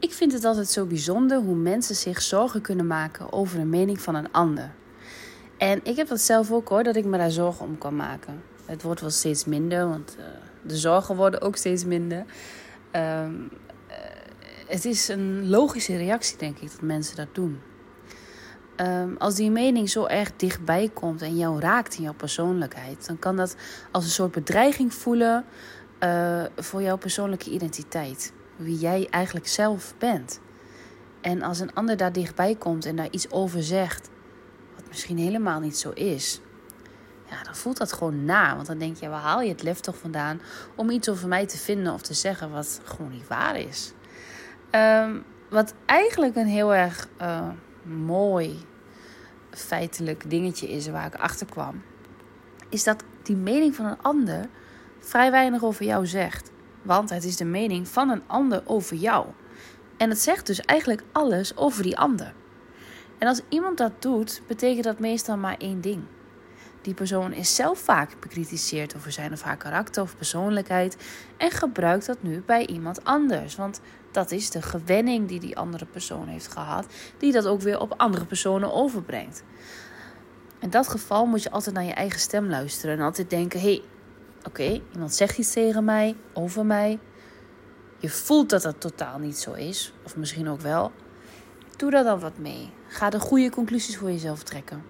Ik vind het altijd zo bijzonder hoe mensen zich zorgen kunnen maken over de mening van een ander. En ik heb dat zelf ook hoor, dat ik me daar zorgen om kan maken. Het wordt wel steeds minder, want uh, de zorgen worden ook steeds minder. Um, uh, het is een logische reactie, denk ik, dat mensen dat doen. Um, als die mening zo erg dichtbij komt en jou raakt in jouw persoonlijkheid, dan kan dat als een soort bedreiging voelen uh, voor jouw persoonlijke identiteit. Wie jij eigenlijk zelf bent. En als een ander daar dichtbij komt en daar iets over zegt, wat misschien helemaal niet zo is, ja, dan voelt dat gewoon na. Want dan denk je, waar haal je het lef toch vandaan om iets over mij te vinden of te zeggen wat gewoon niet waar is? Um, wat eigenlijk een heel erg uh, mooi feitelijk dingetje is waar ik achter kwam, is dat die mening van een ander vrij weinig over jou zegt. Want het is de mening van een ander over jou. En het zegt dus eigenlijk alles over die ander. En als iemand dat doet, betekent dat meestal maar één ding. Die persoon is zelf vaak bekritiseerd over zijn of haar karakter of persoonlijkheid en gebruikt dat nu bij iemand anders. Want dat is de gewenning die die andere persoon heeft gehad, die dat ook weer op andere personen overbrengt. In dat geval moet je altijd naar je eigen stem luisteren en altijd denken: hé, hey, oké, iemand zegt iets tegen mij, over mij. Je voelt dat dat totaal niet zo is, of misschien ook wel. Doe daar dan wat mee. Ga de goede conclusies voor jezelf trekken.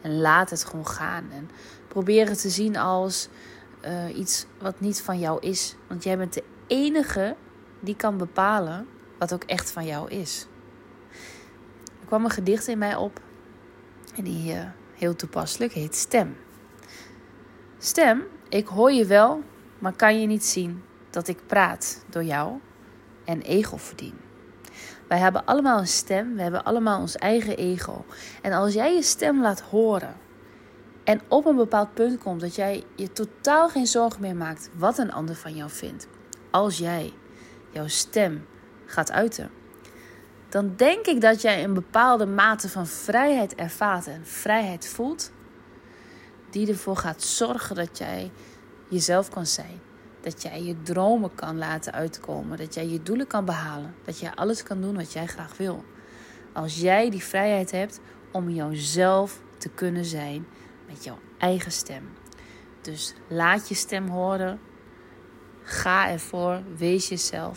En laat het gewoon gaan. En probeer het te zien als uh, iets wat niet van jou is. Want jij bent de enige die kan bepalen wat ook echt van jou is. Er kwam een gedicht in mij op. En die uh, heel toepasselijk heet Stem. Stem, ik hoor je wel, maar kan je niet zien dat ik praat door jou en ego verdien. Wij hebben allemaal een stem, we hebben allemaal ons eigen ego. En als jij je stem laat horen en op een bepaald punt komt dat jij je totaal geen zorgen meer maakt wat een ander van jou vindt, als jij jouw stem gaat uiten, dan denk ik dat jij een bepaalde mate van vrijheid ervaart en vrijheid voelt, die ervoor gaat zorgen dat jij jezelf kan zijn. Dat jij je dromen kan laten uitkomen. Dat jij je doelen kan behalen. Dat jij alles kan doen wat jij graag wil. Als jij die vrijheid hebt om jouzelf te kunnen zijn met jouw eigen stem. Dus laat je stem horen. Ga ervoor. Wees jezelf.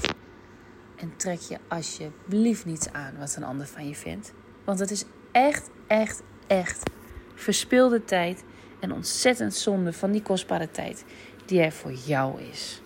En trek je alsjeblieft niets aan wat een ander van je vindt. Want het is echt, echt, echt verspilde tijd en ontzettend zonde van die kostbare tijd die er voor jou is.